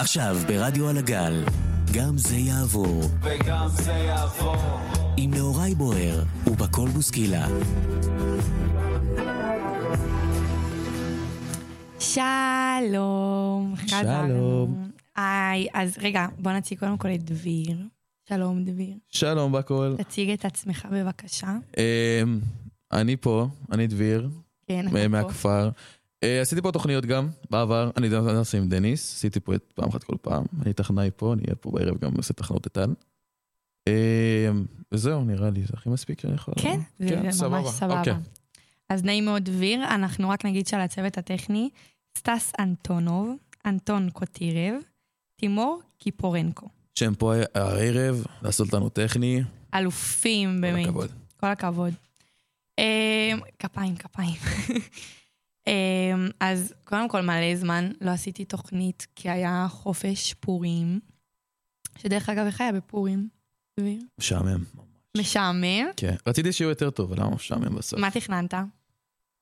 עכשיו ברדיו על הגל, גם זה יעבור. וגם זה יעבור. עם נאורי בוער ובקול בוסקילה. שלום. שלום. היי, אז רגע, בוא נציג קודם כל את דביר. שלום דביר. שלום בכל. תציג את עצמך בבקשה. אמ, אני פה, אני דביר, כן, אתה פה. מהכפר. אה, עשיתי פה תוכניות גם, בעבר, אני נוסע עם דניס, עשיתי פה את פעם אחת כל פעם, אני טכנאי פה, אני אהיה פה בערב גם עושה תחנות טל. אמ, וזהו, נראה לי, זה הכי מספיק שאני יכול... כן, זה כן, ממש סבבה. אוקיי. אז נעים מאוד דביר, אנחנו רק נגיד שעל הצוות הטכני, סטס אנטונוב, אנטון קוטירב, תימור קיפורנקו. שהם פה הערב, לעשות לנו טכני, אלופים כל באמת. הכבוד. כל הכבוד. אמ, כפיים, כפיים. אמ, אז קודם כל מלא זמן לא עשיתי תוכנית, כי היה חופש פורים, שדרך אגב, איך היה בפורים? משעמם. משעמם. כן, רציתי שיהיו יותר טוב, למה משעמם בסוף? מה תכננת?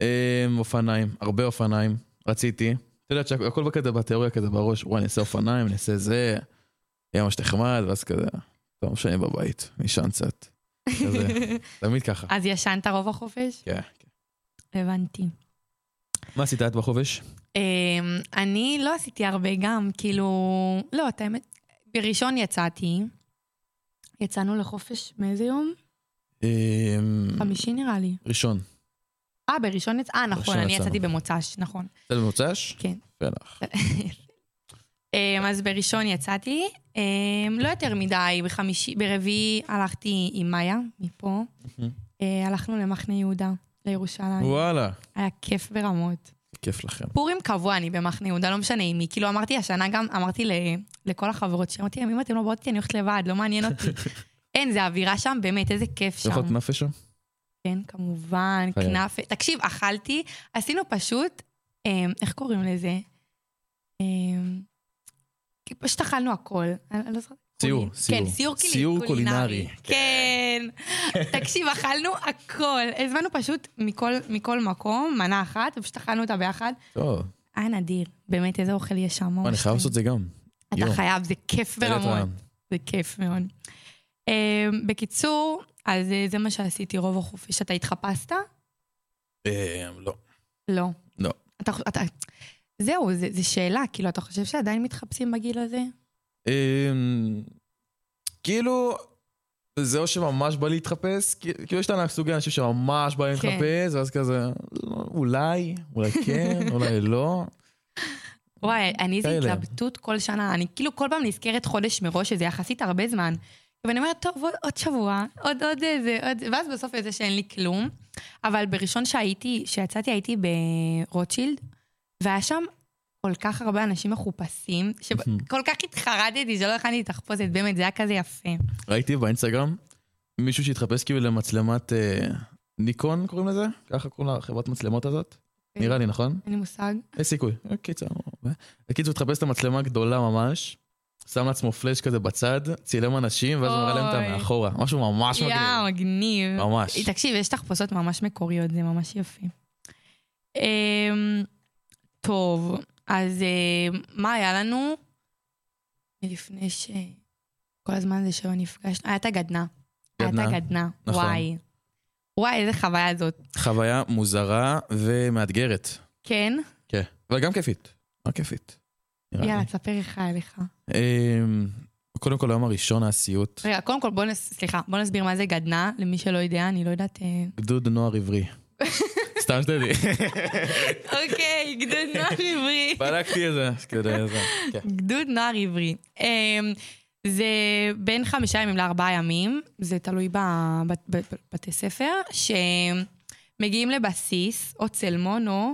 אמ, אופניים, הרבה אופניים, רציתי. את יודעת שהכל בכזה בתיאוריה כזה בראש, וואי, אני אעשה אופניים, אני אעשה זה, יהיה ממש נחמד, ואז כזה, לא משנה בבית, נשען קצת. כזה, תמיד ככה. אז ישנת רוב החופש? כן, כן. הבנתי. מה עשית את בחופש? אמ, אני לא עשיתי הרבה גם, כאילו... לא, את האמת, בראשון יצאתי. יצאנו לחופש מאיזה יום? אמ, חמישי נראה לי. ראשון. אה, בראשון יצא... אה, נכון, אני. יצאתי במוצ"ש, נכון. יצאת במוצ"ש? כן. לך. אמ, אז בראשון יצאתי, לא יותר מדי, בחמישי, ברביעי הלכתי עם מאיה, מפה. אה, הלכנו למחנה יהודה, לירושלים. וואלה, היה כיף ברמות. כיף לכם. פורים קבוע אני במחנה יהודה, לא משנה עם מי. כאילו אמרתי השנה גם, אמרתי ל, לכל החברות שלי, אמרתי להם, אם אתם לא באות איתי, אני הולכת לבד, לא מעניין אותי. אין, זה אווירה שם, באמת, איזה כיף שם. יכול להיות נפש שם? כן, כמובן. כנאפה. תקשיב, אכלתי, עשינו פשוט, אמ, איך קוראים לזה? כי פשוט אכלנו הכל. אני לא זוכרת. סיור, סיור. כן, סיור סיור קולינרי. כן. תקשיב, אכלנו הכל. הזמנו פשוט מכל- מכל מקום, מנה אחת, ופשוט אכלנו אותה ביחד. טוב, היה נדיר. באמת, איזה אוכל יש שם. אני חייב. לעשות את זה גם. אתה. חייב, זה כיף ברמות. רעם. זה כיף מאוד. אמ, בקיצור, אז אה, זה מה שעשיתי רוב החופש. אתה התחפשת? אמ, לא. לא. לא. אתה, אתה, זהו, זו שאלה, כאילו, אתה חושב שעדיין מתחפשים בגיל הזה? אמ, כאילו, זה או שממש בא להתחפש, כאילו יש את סוגי אנשים שממש באים כן. להתחפש, ואז כזה, אולי, אולי כן, אולי לא. וואי, אני איזה. התלבטות כל שנה, אני כאילו כל פעם נזכרת חודש מראש, שזה יחסית הרבה זמן. ואני אומרת, טוב, עוד, עוד שבוע, עוד, עוד איזה, עוד... ואז בסוף איזה שאין לי כלום. אבל בראשון שהייתי, שיצאתי הייתי ברוטשילד, והיה שם כל כך הרבה אנשים מחופשים, שכל כך התחרדתי שלא יכולתי תחפושת, באמת, זה היה כזה יפה. ראיתי באינסטגרם מישהו שהתחפש כאילו למצלמת אה, ניקון, קוראים לזה? ככה קוראים לחברת מצלמות הזאת? נראה לי, נכון? אין לי מושג. יש סיכוי. אה, קיצר. ו- בקיצור, התחפש את המצלמה גדולה ממש, שם לעצמו פלאש כזה בצד, צילם אנשים, ואז מראה להם אותה אוי. מאחורה. משהו ממש מגניב. מגניב. ממש. תקשיב, יש תחפושות ממש מקוריות, זה ממש יפה. אמ, טוב, אז אמ, מה היה לנו מלפני ש... כל הזמן זה שלא נפגשנו? הגדנ"ע. היה את גדנ"ע, הגדנ"ע, נכון. וואי. וואי, איזה חוויה זאת. חוויה מוזרה ומאתגרת. כן? כן. אבל גם כיפית. מה כיפית? יאללה, תספר איך היה לך. אמ, קודם כל, היום הראשון היה סיוט. רגע, קודם כל בוא נס... סליחה, בוא נסביר מה זה גדנ"ע, למי שלא יודע, אני לא יודעת... אה, גדוד נוער עברי. סתם שתדעי. אוקיי, גדוד נוער עברי. בדקתי את זה. כן. גדוד נוער עברי. אמ, זה בין חמישה ימים לארבעה ימים, זה תלוי בבתי ספר, שמגיעים לבסיס, או צלמון, או...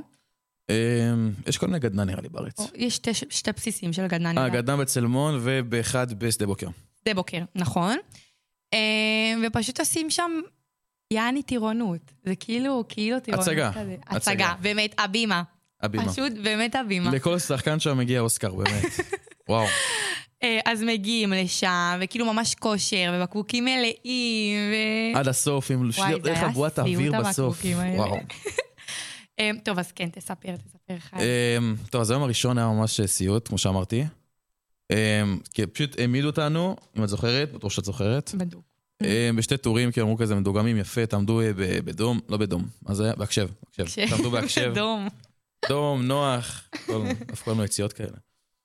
יש כל מיני גדנ"ע נראה לי בארץ. יש שתי, בסיסים של גדנ"ע אה, נראה. גדנ"ע בצלמון ובאחד בשדה בוקר. שדה בוקר, נכון. אמ, ופשוט עושים שם יעני טירונות. זה כאילו, כאילו טירונות הצגה. כזה. הצגה. הצגה, באמת, הבימה. הבימה. פשוט באמת הבימה. לכל שחקן שם מגיע אוסקר, באמת. וואו. אה, אז מגיעים לשם, וכאילו ממש כושר, ובקבוקים מלאים, ו... עד הסוף, עם היה הבועת סיוט אוויר בסוף. וואו. אמ, טוב, אז כן, תספר, תספר היה. אמ, טוב, אז היום הראשון היה ממש סיוט, כמו שאמרתי. אמ, פשוט העמידו אותנו, אם את זוכרת, בטוח שאת זוכרת, בדוק. אמ, בשתי טורים, כי אמרו כזה מדוגמים יפה, תעמדו אה, בדום, לא בדום, מה זה היה? בהקשב, בהקשב. תעמדו בהקשב, דום. דום, נוח, כל- הפכו לנו יציאות כאלה.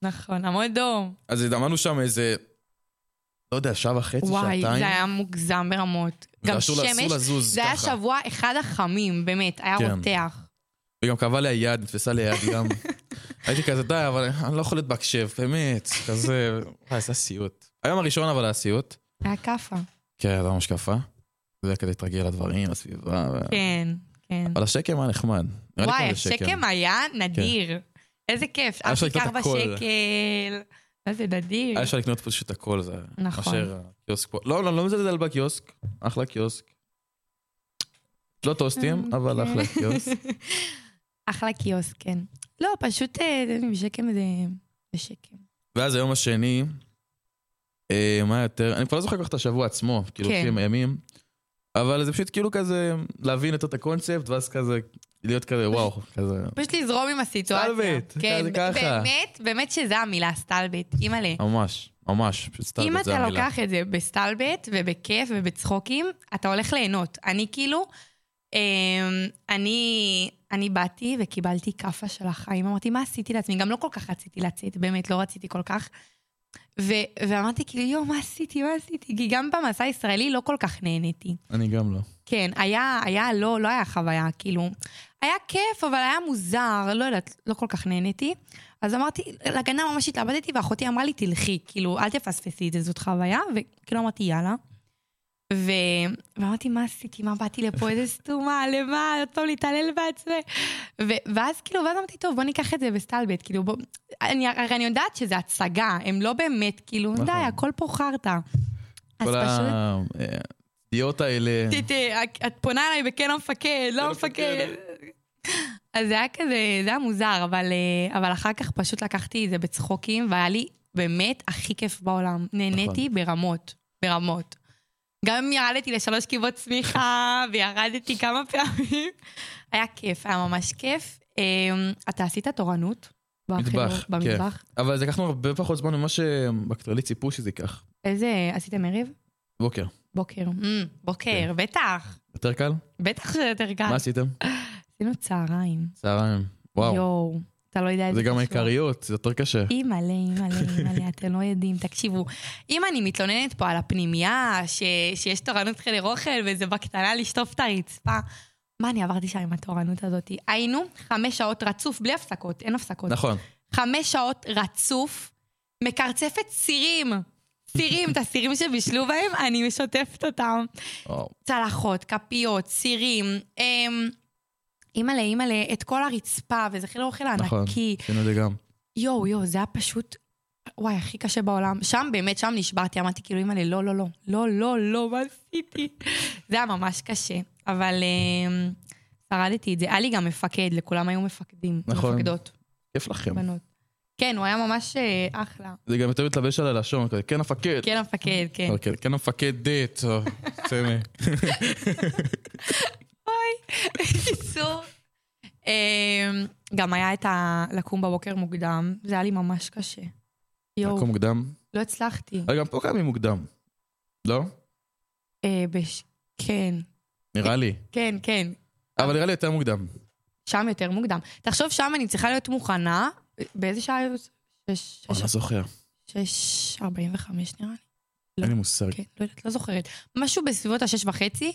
נכון, עמוד דום. אז עמדנו שם איזה, לא יודע, שעה וחצי, וואי, שעתיים. זה היה מוגזם ברמות. גם שמש, זה היה. שבוע אחד החמים, באמת, היה כן. רותח. וגם כאבה לי היד, נתפסה לי היד גם. הייתי כזה, די, אבל אני לא יכול להיות בהקשב, באמת, כזה, וואי, זה סיוט. היום הראשון אבל היה סיוט. היה כאפה. כן, זה היה ממש כפה. זה כדי להתרגל לדברים, לסביבה. ו- כן, כן. אבל השקם היה נחמד. וואי, השקם היה נדיר. איזה כיף. אף הכל. בשקל. איזה נדיר. היה אפשר לקנות פשוט את הכל, זה נכון. מאשר הקיוסק פה. לא, לא, לא מזלזל בקיוסק, אחלה קיוסק. לא טוסטים, אבל כן. אחלה קיוסק. אחלה קיוסק, כן. לא, פשוט אה, בשקם זה... זה שקם. ואז היום השני, אה, מה יותר, אני כבר לא זוכר כל כך את השבוע עצמו, כאילו, כן. לפי הימים, אבל זה פשוט כאילו כזה, להבין את הקונספט, ואז כזה, להיות כזה, וואו, כזה, פשוט לזרום עם הסיטואציה. סטלבט, כן, כזה ככה. באמת, באמת שזה המילה, סטלבט. אימא'לה. ממש, ממש, פשוט סטלבט אם זה אתה המילה. לוקח את זה בסטלבט ובכיף ובצחוקים, אתה הולך ליהנות. אני כאילו, אמ, אני, אני באתי וקיבלתי כאפה של החיים. אמרתי, מה עשיתי לעצמי? גם לא כל כך רציתי לצאת, באמת, לא רציתי כל כך. ו- ואמרתי, כאילו, יואו, מה עשיתי, מה עשיתי? כי גם במסע הישראלי לא כל כך נהניתי. אני גם לא. כן, היה, היה, לא, לא היה חוויה, כאילו, היה כיף, אבל היה מוזר, לא יודעת, לא כל כך נהניתי. אז אמרתי, לגנה ממש התלבטתי, ואחותי אמרה לי, תלכי, כאילו, אל תפספסי את זה, זאת חוויה, וכאילו אמרתי, יאללה. ו... ואמרתי, מה עשיתי? מה באתי לפה? איזה סתומה, למה? עוד פעם להתעלל בעצמי. ו... ואז כאילו, ואז אמרתי, טוב, בוא ניקח את זה בסטלבט, כאילו, בוא... אני, הרי אני יודעת שזה הצגה, הם לא באמת, כאילו, נכון. די, הכל פה חרטא. אז כל פשוט... הידיעות האלה, ת- את פונה אליי בכן המפקד, לא המפקד. אז זה היה כזה, זה היה מוזר, אבל, אה, אבל אחר כך פשוט לקחתי את זה בצחוקים, והיה לי באמת הכי כיף בעולם. נהניתי ברמות, ברמות. גם אם ירדתי לשלוש קיבות צמיחה, וירדתי כמה פעמים. היה כיף, היה ממש כיף. אה, אתה עשית תורנות? מטבח, במטבח? אבל זה לקחנו הרבה פחות זמן ממה שבקטרלי ציפו שזה ייקח. איזה, עשיתם ערב? בוקר. בוקר. Mm, בוקר, כן. בטח. יותר קל? בטח שזה יותר קל. מה עשיתם? עשינו צהריים. צהריים. וואו. יואו, אתה לא יודע איזה זה גם. העיקריות, זה יותר קשה. אימא'לה, אימא'לה, אימא'לה, אתם לא יודעים, תקשיבו. אם אני מתלוננת פה על הפנימייה, ש... שיש תורנות חדר אוכל וזה בקטנה לשטוף את הרצפה, מה אני עברתי שם עם התורנות הזאת? היינו חמש שעות רצוף, בלי הפסקות, אין הפסקות. נכון. חמש שעות רצוף, מקרצפת סירים. סירים, את הסירים שבישלו בהם, אני משתפת אותם. וואו. צלחות, כפיות, סירים, אמ, אימא'לה, אימא'לה, את כל הרצפה, וזה חדר אוכל נכון. ענקי. עשינו את זה גם. יואו, יואו, זה היה פשוט, וואי, הכי קשה בעולם. שם, באמת, שם נשברתי, אמרתי כאילו, אימא'לה, לא, לא, לא, לא, לא, לא, מה עשיתי? זה היה ממש קשה, אבל אמ, שרדתי את זה. היה לי גם מפקד, לכולם היו מפקדים. נכון. מפקדות, כיף לכם. בנות. כן, הוא היה ממש אה, אחלה. זה גם יותר מתלבש על הלשון, כזה, כן המפקד. כן, המפקד, כן. אוקיי, כן המפקדת. או, סמי. בקיצור. אמ, גם היה את ה... לקום בבוקר מוקדם, זה היה לי ממש קשה. יואו, לקום מוקדם. לא הצלחתי. אבל גם פה קמים מוקדם. לא? אה. כן, נראה לי. כן, כן. אבל נראה לי יותר מוקדם. שם יותר מוקדם. תחשוב, שם אני צריכה להיות מוכנה, באיזה שעה? שש... אני. לא זוכר. שש... ארבעים וחמש נראה לי. לא. אין לי מושג. כן, לא יודעת, לא זוכרת. משהו בסביבות השש וחצי,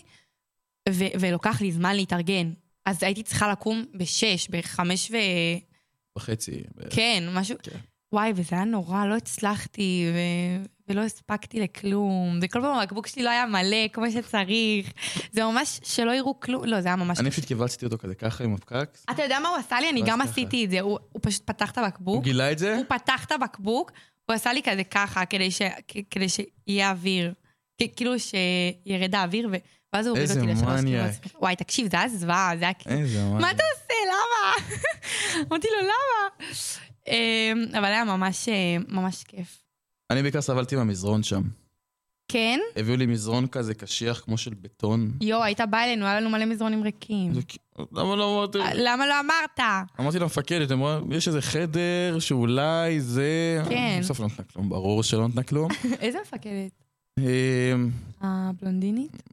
ו- ולוקח לי זמן להתארגן. אז הייתי צריכה לקום בשש, בחמש ו... וחצי. כן, משהו... כן. וואי, וזה היה נורא, לא הצלחתי, ו... ולא הספקתי לכלום. וכל פעם הבקבוק שלי לא היה מלא כמו שצריך. זה ממש שלא יראו כלום. לא, זה היה ממש... אני פשוט קיבצתי אותו כזה ככה עם הפקק. אתה יודע מה הוא עשה לי? אני גם. עשיתי את זה. הוא, הוא פשוט פתח את הבקבוק. הוא גילה את זה? הוא פתח את הבקבוק, הוא עשה לי כזה ככה, כדי, ש... כדי שיהיה אוויר. כאילו שירד האוויר, ו... ואז הוא הוריד איזה אותי לשלוש מניאק. קירות. וואי, תקשיב, זה היה זוועה, זה היה... כאילו- איזה מה מה? אתה עושה? למה? אמרתי לו, למה? אמ, אבל היה ממש, אה, ממש כיף. אני בעיקר סבלתי מהמזרון שם. כן? הביאו לי מזרון כזה קשיח כמו של בטון. יואו, היית בא אלינו, היה לנו מלא מזרונים ריקים. למה לא אמרתי? למה לא אמרת? אמרתי למפקדת, אמרה, יש איזה חדר שאולי זה... כן. בסוף לא נתנה כלום, ברור שלא נתנה כלום. איזה מפקדת? אמ, הבלונדינית?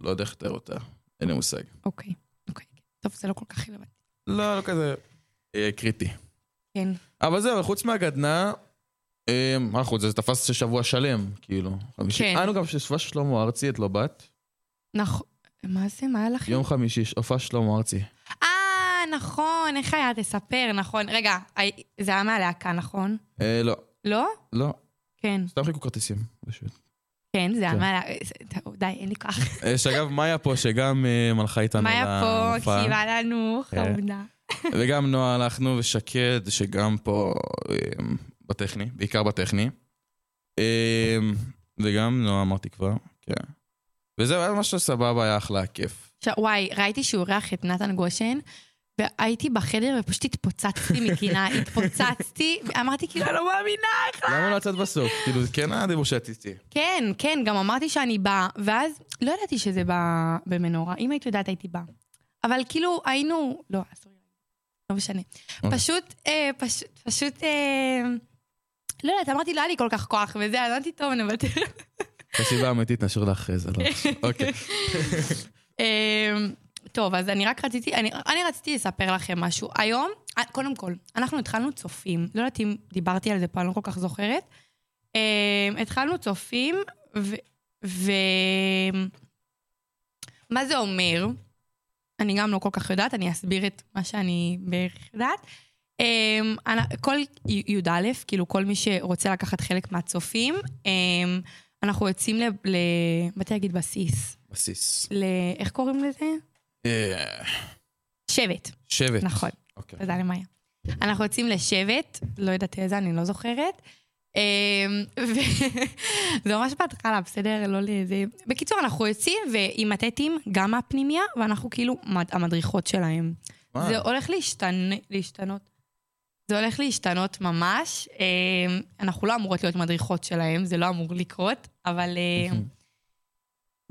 לא יודע איך לתאר אותה, אין לי מושג. אוקיי, אוקיי. טוב, זה לא כל כך רלוונטי. לא, לא כזה אה, קריטי. כן. אבל זהו, חוץ מהגדנ"ע, אה, מה חוץ, זה תפס שבוע שלם, כאילו. כן. היינו גם שישבה שלמה ארצי, את לא בת. נכון. מה זה? מה היה לכם? יום חמישי, הופעה שלמה ארצי. אה, נכון, איך היה? תספר, נכון. רגע, זה היה מהלהקה, נכון? אה, לא, לא? לא, כן. סתם חיכו כרטיסים, פשוט. כן, זה היה כן. טוב, די, אין לי כוח. יש אגב מאיה פה, שגם אה, מלכה איתנו מאיה פה. הקשיבה לנו, כן. חמודה. וגם נועה הלכנו, ושקד, שגם פה אה, בטכני, בעיקר בטכני. אה, וגם נועה אמרתי כבר, כן. וזהו, היה משהו סבבה, היה אחלה, כיף. וואי, ראיתי שהוא אירח את נתן גושן, והייתי בחדר ופשוט התפוצצתי מקינה, התפוצצתי, ואמרתי כאילו, אני לא מאמינה איך... למה לא יצאת בסוף? כאילו, זה כן היה דיבור שעתיתי. כן, כן, גם אמרתי שאני באה, ואז לא ידעתי שזה ב- במנורה, אם היית יודעת הייתי באה. אבל כאילו היינו, לא, אסור לי, לא משנה. אוקיי. פשוט, אה, פשוט, פשוט, אה, לא יודעת, אמרתי, לא היה לי כל כך כוח וזה, אז אמרתי, טוב, נוותר. את הסיבה האמיתית נשאיר לך אחרי זה, לא? אוקיי. טוב, אז אני רק רציתי, אני, אני רציתי לספר לכם משהו. היום, אה, קודם כל, אנחנו התחלנו צופים, לא יודעת אם דיברתי על זה פה, אני לא כל כך זוכרת. אמ, התחלנו צופים, ו... ו... מה זה אומר? אני גם לא כל כך יודעת, אני אסביר את מה שאני בערך יודעת. אנ- כל י"א, כאילו כל מי שרוצה לקחת חלק מהצופים, אמ, אנחנו יוצאים ל... ל... באתי להגיד בסיס. בסיס. ל... איך קוראים לזה? אה, שבט, שבט. נכון. אוקיי. תודה למאיה. אנחנו יוצאים לשבט, לא יודעת איזה, אני לא זוכרת. אמ, וזה ממש בהתחלה, בסדר? לא לזה... בקיצור, אנחנו יוצאים ועם הטטים, גם מהפנימיה, ואנחנו כאילו מד- המדריכות שלהם. זה הולך להשתנ... להשתנות. זה הולך להשתנות ממש. אמ, אנחנו לא אמורות להיות מדריכות שלהם, זה לא אמור לקרות, אבל...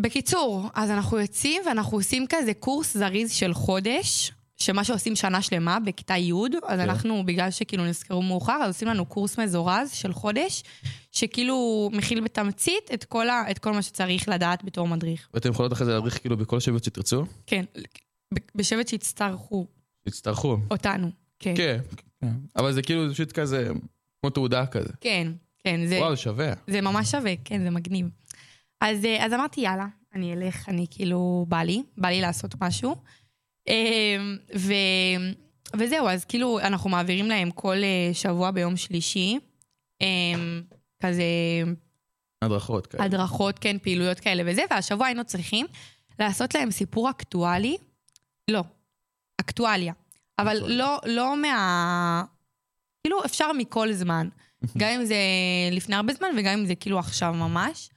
בקיצור, אז אנחנו יוצאים ואנחנו עושים כזה קורס זריז של חודש, שמה שעושים שנה שלמה בכיתה י', אז כן. אנחנו, בגלל שכאילו נזכרו מאוחר, אז עושים לנו קורס מזורז של חודש, שכאילו מכיל בתמצית את כל, ה, את כל מה שצריך לדעת בתור מדריך. ואתם יכולות אחרי זה להדריך כאילו בכל שבט שתרצו? כן, בשבט שיצטרכו תצטרכו. אותנו. כן. כן, כן. אבל זה כאילו פשוט כזה, כמו תעודה כזה. כן, כן, זה, וואו, זה שווה. זה ממש שווה, כן, זה מגניב. אז, אה, אז אמרתי, יאללה, אני אלך, אני כאילו, בא לי, בא לי לעשות משהו. אה, ו, וזהו, אז כאילו, אנחנו מעבירים להם כל אה, שבוע ביום שלישי, אה, כזה הדרכות כאלה. הדרכות, כן, פעילויות כאלה וזה, והשבוע היינו צריכים לעשות להם סיפור אקטואלי, לא, אקטואליה, אבל אקטואליה. לא, לא מה... כאילו, אפשר מכל זמן. גם אם זה לפני הרבה זמן וגם אם זה כאילו עכשיו ממש.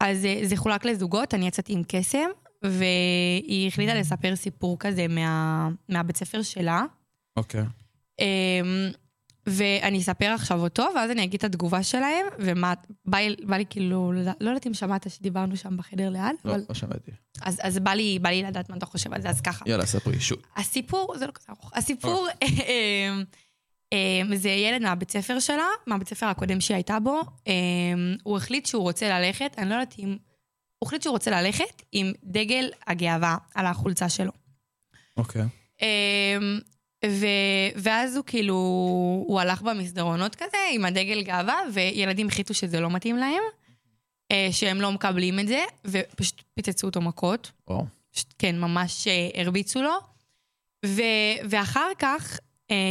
אז אה, זה חולק לזוגות, אני יצאתי עם קסם, והיא החליטה לספר סיפור כזה מה, מהבית ספר שלה. אוקיי. אמ, ואני אספר עכשיו אותו, ואז אני אגיד את התגובה שלהם, ומה, בא, בא לי כאילו, לא לא יודעת אם שמעת שדיברנו שם בחדר ליד, לא, אבל... לא שמעתי. אז, אז בא, לי, בא לי לדעת מה אתה חושב על זה, אז ככה. יאללה, ספרי, שוט. הסיפור, זה לא כזה ארוך, הסיפור, אמ, אמ, זה ילד מהבית ספר שלה, מהבית ספר הקודם שהיא הייתה בו, אמ, הוא החליט שהוא רוצה ללכת, אני לא יודעת אם... הוא החליט שהוא רוצה ללכת עם דגל הגאווה על החולצה שלו. אוקיי. אמ, ו... ואז הוא כאילו, הוא הלך במסדרונות כזה עם הדגל גאווה, וילדים החליטו שזה לא מתאים להם, אה, שהם לא מקבלים את זה, ופשוט פיצצו אותו מכות. פשוט, כן, ממש אה, הרביצו לו. ו... ואחר כך,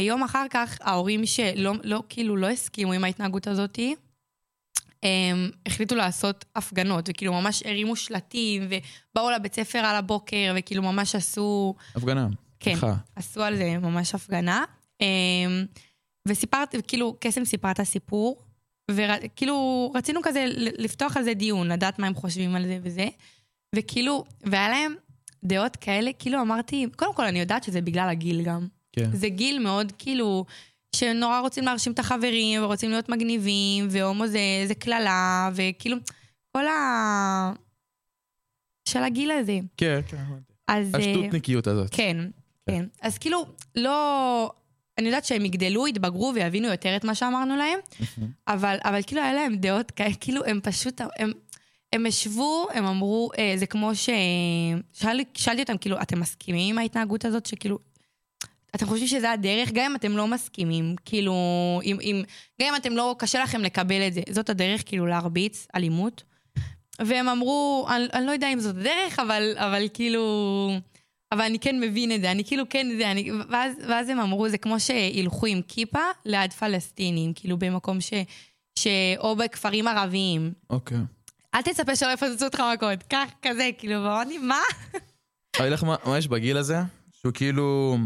יום אחר כך, ההורים שלא, לא, כאילו, לא הסכימו עם ההתנהגות הזאתי, הם החליטו לעשות הפגנות, וכאילו ממש הרימו שלטים, ובאו לבית ספר על הבוקר, וכאילו ממש עשו... הפגנה. כן, סליחה. עשו על זה ממש הפגנה. אמ, וסיפרת, כאילו, קסם סיפרה את הסיפור, וכאילו, רצינו כזה לפתוח על זה דיון, לדעת מה הם חושבים על זה וזה. וכאילו, והיה להם דעות כאלה, כאילו אמרתי, קודם כל אני יודעת שזה בגלל הגיל גם. כן. זה גיל מאוד כאילו, שנורא רוצים להרשים את החברים, ורוצים להיות מגניבים, והומו זה, זה קללה, וכאילו, כל ה... של הגיל הזה. כן, כן. אז... אה, השטותניקיות הזאת. כן, כן. אז כאילו, לא... אני יודעת שהם יגדלו, יתבגרו ויבינו יותר את מה שאמרנו להם, אבל, אבל כאילו היה להם דעות כאלה, כאילו הם פשוט, הם, הם ישבו, הם אמרו, אה, זה כמו ש... שאל, שאלתי אותם, כאילו, אתם מסכימים עם ההתנהגות הזאת, שכאילו, אתם חושבים שזה הדרך, גם אם אתם לא מסכימים, כאילו, אם, אם, גם אם אתם לא, קשה לכם לקבל את זה, זאת הדרך, כאילו, להרביץ אלימות. והם אמרו, אני, אני לא יודע אם זאת הדרך, אבל, אבל כאילו... אבל אני כן מבין את זה, אני כאילו כן זה, אני... ואז, ואז הם אמרו, זה כמו שילכו עם כיפה ליד פלסטינים, כאילו במקום ש... ש... או בכפרים ערביים. אוקיי. אל תצפה שלא יפוצצו אותך מכות, כך, כזה, כאילו, ואמרתי, מה? אני לך מה מה יש בגיל הזה? שהוא כאילו...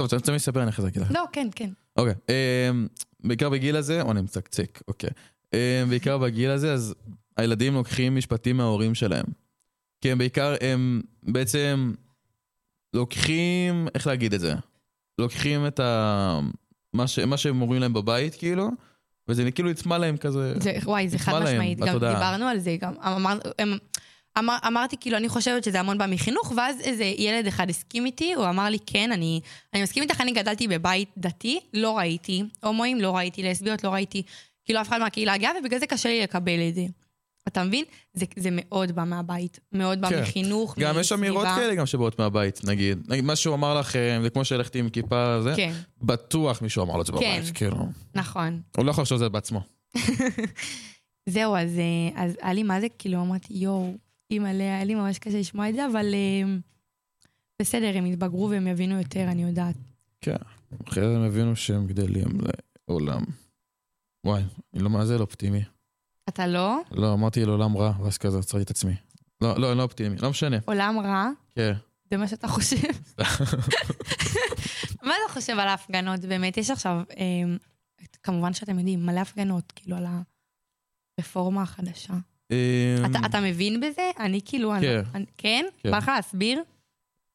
טוב, אתה רוצה לספר אני אחרי זה אגיד לך. לא, כן, כן. אוקיי. אמ, בעיקר בגיל הזה, או אני מצקצק, אוקיי. אמ, בעיקר בגיל הזה, אז הילדים לוקחים משפטים מההורים שלהם. כי הם בעיקר, הם בעצם לוקחים, איך להגיד את זה? לוקחים את ה... מה, ש... מה שהם אומרים להם בבית, כאילו, וזה כאילו נטמע להם כזה... זה, וואי, זה חד משמעית, גם. דיברנו על זה, גם אמר, הם, אמר, אמרתי, כאילו, אני חושבת שזה המון בא מחינוך, ואז איזה ילד אחד הסכים איתי, הוא אמר לי, כן, אני, אני מסכים איתך, אני גדלתי בבית דתי, לא ראיתי הומואים, לא ראיתי לסביות, לא ראיתי, כאילו, אף אחד מהקהילה הגאה, ובגלל זה קשה לי לקבל את זה. אתה מבין? זה, זה מאוד בא מהבית, מאוד בא כן. מחינוך, גם יש אמירות מסביבה. כאלה גם שבאות מהבית, נגיד. נגיד, מה שהוא אמר לכם, זה כמו שהלכתי עם כיפה, זה, כן, בטוח מישהו אמר לו את זה כן. בבית, כאילו. נכון. הוא לא יכול לחשוב על זה בעצמו. זהו, אז, אה, אז היה לי מה זה, כאילו, אמרתי, יואו, אימא'לה, היה לי ממש קשה לשמוע את זה, אבל אה, בסדר, הם יתבגרו והם יבינו יותר, אני יודעת. כן. אחרי זה הם הבינו שהם גדלים לעולם. וואי, אני לא מה זה לא אופטימי. אתה לא? לא, אמרתי לעולם רע, ואז כזה עצרתי את עצמי. לא, לא, אני לא אופטימי, לא משנה. עולם רע, כן. זה מה שאתה חושב. מה אתה חושב על ההפגנות? באמת, יש עכשיו, אה, כמובן שאתם יודעים, מלא הפגנות, כאילו, על הרפורמה החדשה. אמ, אתה, מבין בזה? אני כאילו... כן. כן? כן. בא לך להסביר?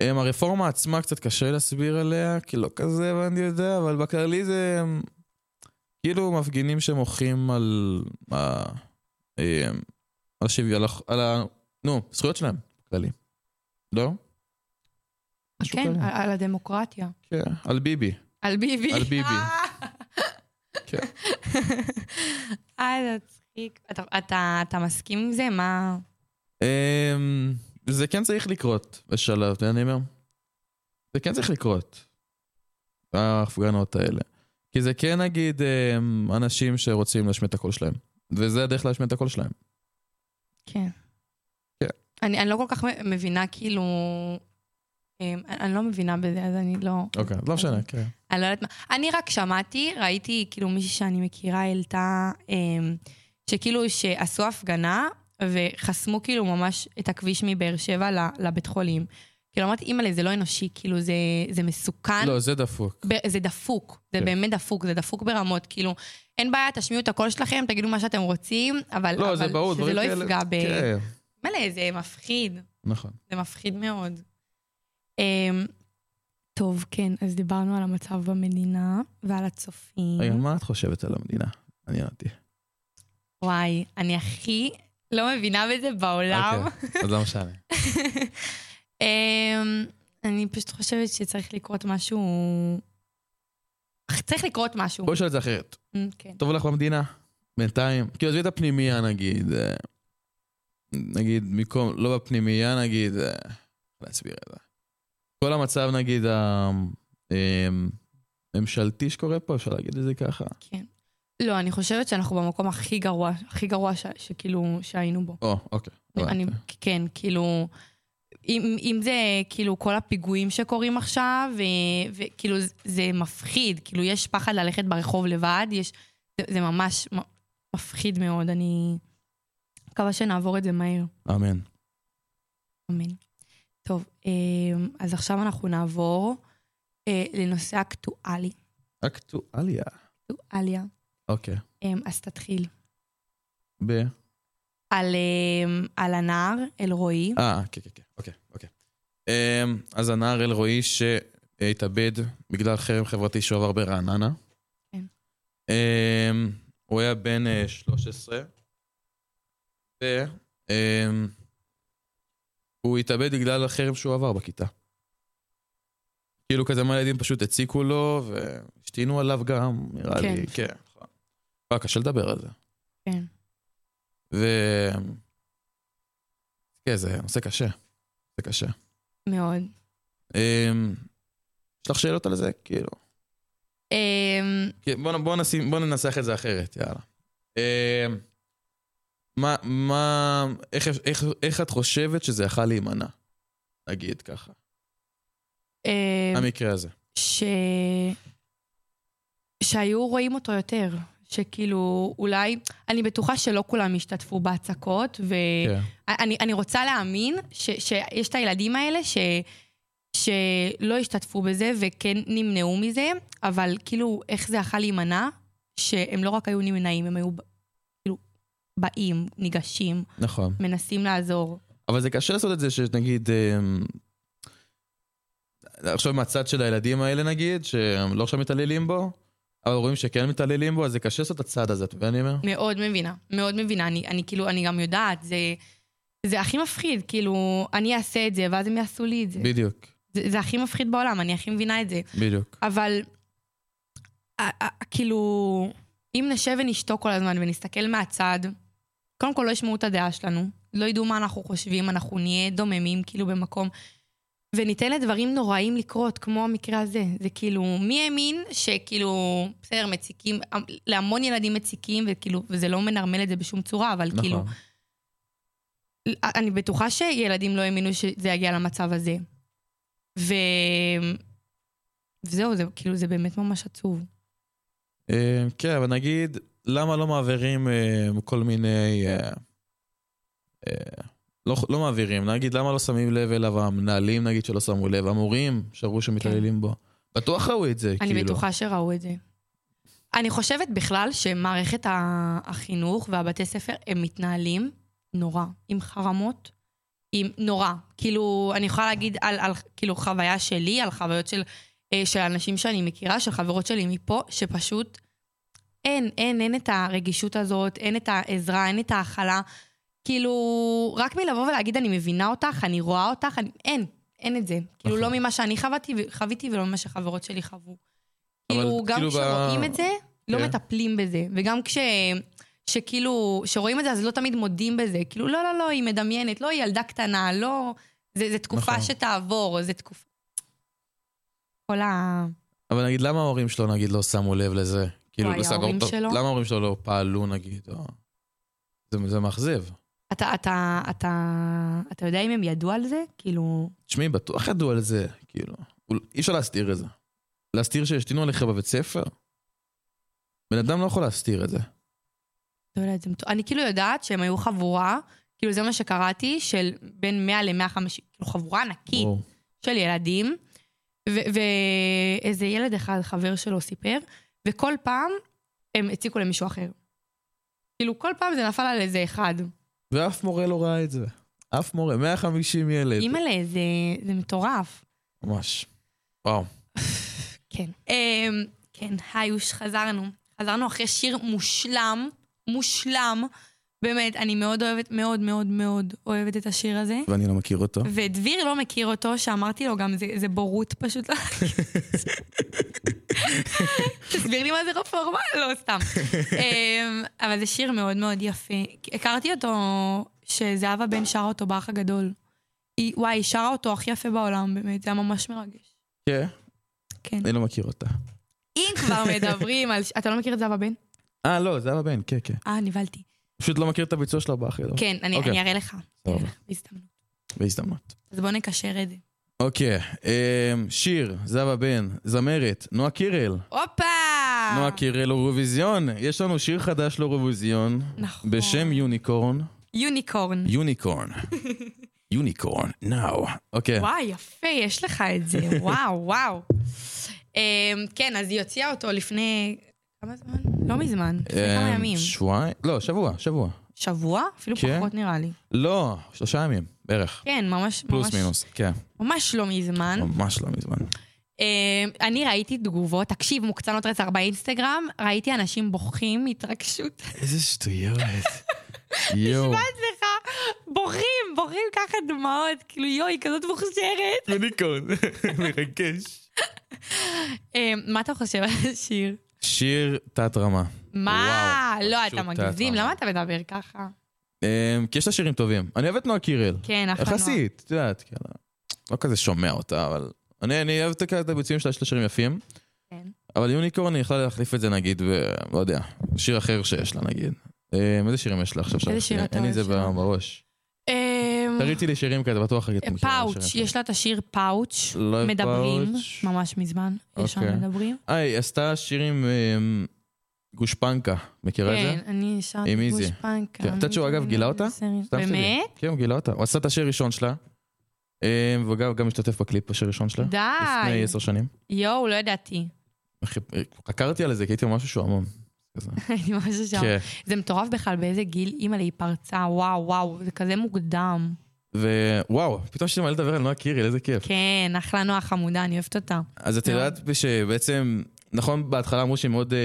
אמ, הרפורמה עצמה קצת קשה להסביר עליה, כי לא כזה, ואני יודע, אבל בכללי זה... אמ, כאילו מפגינים שמוחים על... על השוויון, על ה-. נו, זכויות שלהם, בכללי. לא? כן. על, הדמוקרטיה. כן, על ביבי. על ביבי. על ביבי. כן. אה, זה. אתה, אתה, אתה מסכים עם זה? מה... אמ, זה כן צריך לקרות בשלב, אני אומר? זה כן צריך לקרות. ההפגנות האלה. כי זה כן נגיד אמ, אנשים שרוצים להשמיע את הקול שלהם. וזה הדרך להשמיע את הקול שלהם. כן. כן. אני, אני לא כל כך מבינה, כאילו... אמ, אני אני לא מבינה בזה, אז אני לא... אוקיי, לא משנה, כן. אני לא יודעת מה. אני רק שמעתי, ראיתי, כאילו, מישהי שאני מכירה העלתה, אמ, שכאילו, שעשו הפגנה, וחסמו כאילו ממש את הכביש מבאר שבע לבית חולים. כאילו, אמרתי, אימא'לה, זה לא אנושי, כאילו, זה, זה מסוכן. לא, זה דפוק. ב- זה דפוק, זה כן. באמת דפוק, זה דפוק ברמות, כאילו, אין בעיה, תשמיעו את הקול שלכם, תגידו מה שאתם רוצים, אבל, לא, אבל זה ברור, שזה לא כאלה. יפגע ב... כן, מלא, זה מפחיד, נכון. זה מפחיד מאוד. אמ, טוב, כן, אז דיברנו על המצב במדינה ועל הצופים. רגע, מה את חושבת על המדינה? מעניין אותי. וואי, אני הכי לא מבינה בזה בעולם. אוקיי, אז לא משנה. אמ, אני פשוט חושבת שצריך לקרות משהו... צריך לקרות משהו. בואי נשאל את זה אחרת. אמ, כן. טוב לך במדינה? בינתיים? כאילו, עזבי את הפנימייה נגיד. אה, נגיד, במקום, לא בפנימייה נגיד, אה, להסביר את זה. כל המצב נגיד הממשלתי שקורה פה, אפשר להגיד את זה ככה? כן. לא, אני חושבת שאנחנו במקום הכי גרוע, הכי גרוע ש, שכאילו, שהיינו בו. או, אוקיי. אני. כן, כאילו, אם, אם זה כאילו כל הפיגועים שקורים עכשיו, וכאילו זה- מפחיד, כאילו יש פחד ללכת ברחוב לבד, יש, זה, זה ממש מפחיד מאוד, אני מקווה שנעבור את זה מהר. אמן. אמן. טוב, אה, אז עכשיו אנחנו נעבור אה, לנושא אקטואלי. אקטואליה. אקטואליה. אוקיי. אה, אז תתחיל. ב... על, אה, על הנער אלרועי. אה, כן, כן, כן. אוקיי, אוקיי. אמ, אז הנער אלרועי שהתאבד בגלל חרם חברתי שעבר ברעננה. כן. אמ, הוא היה בן אה, 13, אמ, הוא התאבד בגלל החרם שהוא עבר בכיתה. כאילו כזה מלא ילדים פשוט הציקו לו והשתינו עליו גם, נראה כן. לי. כן. וואי, קשה לדבר על זה. כן. ו... כן, זה נושא קשה. זה קשה. מאוד. אמ, יש לך שאלות על זה? כאילו. אמ, כן, בוא, בוא, נשים, בוא ננסח את זה אחרת, יאללה. אמ, מה, מה, איך, איך, איך את חושבת שזה יכל להימנע? נגיד ככה. המקרה הזה. ש... שהיו רואים אותו יותר. שכאילו, אולי, אני בטוחה שלא כולם השתתפו בהצקות, כן. ואני אני רוצה להאמין ש, שיש את הילדים האלה ש, שלא השתתפו בזה וכן נמנעו מזה, אבל כאילו, איך זה יכול להימנע? שהם לא רק היו נמנעים, הם היו כאילו באים, ניגשים, נכון. מנסים לעזור. אבל זה קשה לעשות את זה שנגיד... אמ, עכשיו מהצד של הילדים האלה נגיד, שהם לא עכשיו מתעללים בו, אבל רואים שכן מתעללים בו, אז זה קשה לעשות את הצד הזה, אתה מבין אני אומר? מאוד מבינה, מאוד מבינה. אני, אני כאילו, אני גם יודעת, זה, זה הכי מפחיד, כאילו, אני אעשה את זה, ואז הם יעשו לי את זה. בדיוק, זה, זה הכי מפחיד בעולם, אני הכי מבינה את זה. בדיוק. אבל, כאילו, אם נשב ונשתוק כל הזמן ונסתכל מהצד, קודם כל לא ישמעו את הדעה שלנו, לא ידעו מה אנחנו חושבים, אנחנו נהיה דוממים כאילו במקום, וניתן לדברים נוראים לקרות, כמו המקרה הזה. זה כאילו, מי האמין שכאילו, בסדר, מציקים, להמון ילדים מציקים, וכאילו, וזה לא מנרמל את זה בשום צורה, אבל נכון. כאילו, אני בטוחה שילדים לא האמינו שזה יגיע למצב הזה. ו... וזהו, זה כאילו, זה באמת ממש עצוב. אה, כן, אבל נגיד, למה לא מעבירים אה, כל מיני... לא, לא מעבירים, נגיד, למה לא שמים לב אליו המנהלים, נגיד, שלא שמו לב, המורים שראו שמתעללים בו. בטוח ראו את זה, אני כאילו. בטוחה שראו את זה. אני חושבת בכלל שמערכת החינוך והבתי ספר, הם מתנהלים נורא, עם חרמות, עם נורא. כאילו, אני יכולה להגיד על, על כאילו חוויה שלי, על חוויות של, אה, של אנשים שאני מכירה, של חברות שלי מפה, שפשוט אין, אין, אין את הרגישות הזאת, אין את העזרה, אין את ההכלה. כאילו, רק מלבוא ולהגיד, אני מבינה אותך, אני רואה אותך, אני... אין, אין את זה. כאילו, נכון. לא ממה שאני חוויתי, חוויתי ולא ממה שחברות שלי חוו. אבל כאילו, גם כאילו ב- כשרואים את זה, לא כן. מטפלים בזה. וגם כש... שכאילו, שרואים את זה, אז לא תמיד מודים בזה. כאילו, לא, לא, לא, היא מדמיינת, לא, היא ילדה קטנה, לא... זה, זה תקופה נכון. שתעבור, זה תקופה... כל ה... אבל נגיד, למה ההורים שלו, נגיד, לא שמו לב לזה? כאילו, שלו? למה ההורים שלו לא פעלו, נגיד? או... זה, זה מאכזב. אתה, אתה, אתה, אתה יודע אם הם ידעו על זה? כאילו... תשמעי, בטוח ידעו על זה, כאילו. אי אפשר להסתיר את זה. להסתיר שהשתינו עליך בבית ספר? בן אדם לא יכול להסתיר את זה. לא יודעת, זה מטור... אני כאילו יודעת שהם היו חבורה, כאילו זה מה שקראתי, של בין 100 ל-150, כאילו חבורה ענקית. של ילדים, ואיזה ילד אחד, חבר שלו, סיפר, וכל פעם הם הציקו למישהו אחר. כאילו, כל פעם זה נפל על איזה אחד. ואף מורה לא ראה את זה. אף מורה, 150 ילד. אימא'לה, זה, זה מטורף. ממש. וואו. כן. Um, כן, היוש, חזרנו. חזרנו אחרי שיר מושלם, מושלם. באמת, אני מאוד אוהבת, מאוד מאוד מאוד אוהבת את השיר הזה. ואני לא מכיר אותו. ודביר לא מכיר אותו, שאמרתי לו גם, זה, זה בורות פשוט. לא תסביר לי מה זה רפורמה? לא, סתם. אמ, אבל זה שיר מאוד מאוד יפה. הכרתי אותו, שזהבה בן שרה אותו באח הגדול. היא, וואי, היא שרה אותו הכי יפה בעולם, באמת, זה היה ממש מרגש. כן, כן. אני לא מכיר אותה. אם כבר מדברים על... אתה לא מכיר את זהבה בן? אה, לא, זה אבא בן, כן, כן. אה, נבהלתי. פשוט לא מכיר את הביצוע שלה באחר. כן, אני אוקיי. אני אראה לך. לך, בהזדמנות. בהזדמנות. אז בוא נקשר את זה. אוקיי, אמ, שיר, זהבה בן, זמרת, נועה קירל. הופה! נועה קירל אירוויזיון. יש לנו שיר חדש לאירוויזיון. נכון. בשם יוניקורן. יוניקורן. יוניקורן. יוניקורן, נאו. אוקיי. וואי, יפה, יש לך את זה, וואו, וואו. אמ, כן, אז היא הוציאה אותו לפני... כמה זמן? לא מזמן, לפני כמה אמ, ימים. שבועיים? לא, שבוע, שבוע. שבוע? אפילו כן. פחות נראה לי. לא, שלושה ימים, בערך. כן, ממש, פלוס ממש, מינוס, כן. ממש לא מזמן. ממש לא מזמן. אמ, אני ראיתי תגובות, תקשיב, מוקצנות רצח באינסטגרם, ראיתי אנשים בוכים מהתרגשות. איזה שטויות. יואו. נשבעת לך, בוכים, בוכים ככה דמעות, כאילו יואי, היא כזאת מוכשרת. יוניקורן, מרגש. אה, מה אתה חושב על השיר? שיר תת-רמה. מה? לא, אתה מגזים. למה אתה מדבר ככה? אמ, כי יש לה שירים טובים. אני אוהב את נועה קירל. כן, אף אחד לא. יחסית, את יודעת, כאילו, לא כזה שומע אותה, אבל... אני אני אוהב את הביצועים שלה, יש לה שירים יפים. כן. אבל יוניקורן אני יכולה להחליף את זה נגיד, ב- לא יודע, שיר אחר שיש לה נגיד. אמ, איזה שירים יש לה עכשיו? איזה שיר אתה אין לי אוהב זה? בראש. אמ, תריצי לי שירים כאלה, בטוח את מכירה פאוץ'. יש לה את השיר פאוץ', לא אוהב מדברים. ממש מזמן, יש שם אוקיי. מדברים. אה, היא עשתה שירים אמ, גושפנקה, מכירה את כן, זה? אני שרתי. גושפנקה. כן. את יודעת שהוא, אגב, גילה אותה? באמת? כן, הוא גילה אותה. הוא עשה את השיר הראשון שלה. אמ, וגם גם השתתף בקליפ הראשון שלה. לפני די. עשר שנים. יואו, לא ידעתי. חקרתי על זה, כי הייתי ממש. כזה. אני ממש שם. כן. זה מטורף בכלל באיזה גיל אימא היא פרצה, וואו, וואו, זה כזה מוקדם. ווואו, פתאום לי מה לדבר על נועה קירל, איזה כיף. כן, אחלה נועה חמודה, אני אוהבת אותה. אז את. יודעת שבעצם, נכון, בהתחלה אמרו שהיא מאוד, אה,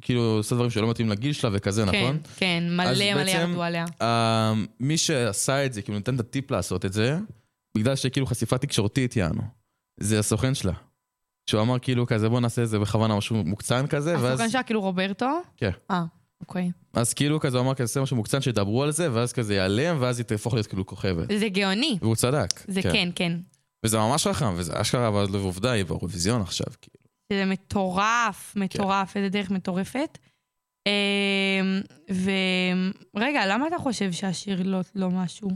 כאילו, עושה דברים שלא מתאים לגיל שלה וכזה, כן, נכון? כן, אז מלא מלא ירדו עליה. אה, מי שעשה את זה, כאילו, נותן את הטיפ לעשות את זה, בגלל שכאילו חשיפה תקשורתית יענו. זה הסוכן שלה. שהוא אמר כאילו כזה, בוא נעשה את זה בכוונה משהו מוקצן כזה, ואז... הסוכן שלה כאילו רוברטו? כן. אה, אוקיי. אז כאילו כזה הוא אמר כזה, עושה משהו מוקצן, שידברו על זה, ואז כזה ייעלם, ואז היא תהפוך להיות כאילו כוכבת. זה גאוני. והוא צדק. זה כן, כן. וזה ממש חכם, וזה אשכרה, אבל עובדה, היא באירוויזיון עכשיו, כאילו. זה מטורף, מטורף, איזה דרך מטורפת. אמ, ורגע, למה אתה חושב שהשיר לא, לא משהו?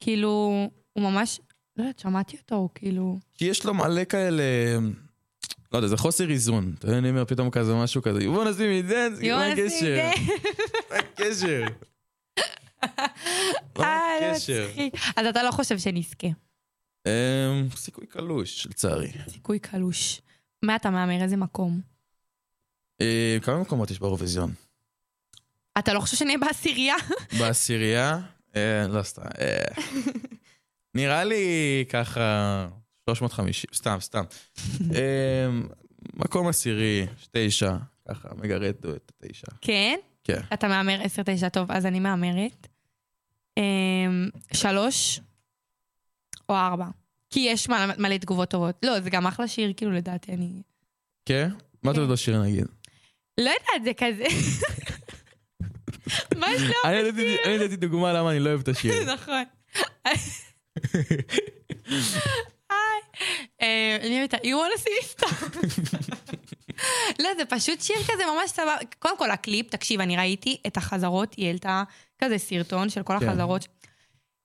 כאילו, הוא ממש, לא יודעת, שמעתי אותו, הוא כאילו... כי יש לו מלא כאלה, לא יודע, זה חוסר איזון. אתה יודע, אני אומר פתאום כזה משהו כזה, see me dance? You מה הקשר? מה הקשר? מה אה, לא הקשר? מצחיק. אז אתה לא חושב שנזכה. אמ, סיכוי קלוש, לצערי. סיכוי קלוש. מה אתה מהמר? איזה מקום? אה, כמה מקומות יש באירוויזיון? אתה לא חושב שנהיה בעשירייה? בעשירייה? אה, לא סתם. אה. נראה לי ככה 350, סתם, סתם. אמ, מקום עשירי, תשע, ככה, מגרד את התשע. כן? כן. אתה מהמר 10-9, טוב, אז אני מהמרת. אמ, שלוש או ארבע. כי יש מלא, תגובות טובות. לא, זה גם אחלה שיר, כאילו, לדעתי, אני... כן? מה אתה אוהב בשיר נגיד? לא יודעת, זה כזה... מה? אני נתתי- אני נתתי דוגמה למה אני לא אוהב את השיר. נכון. היי. אה, אני אוהבת את ה- you wanna see me stop. לא, זה פשוט שיר כזה ממש סבבה. קודם כל, הקליפ, תקשיב, אני ראיתי את החזרות, היא העלתה כזה סרטון של כל כן. החזרות.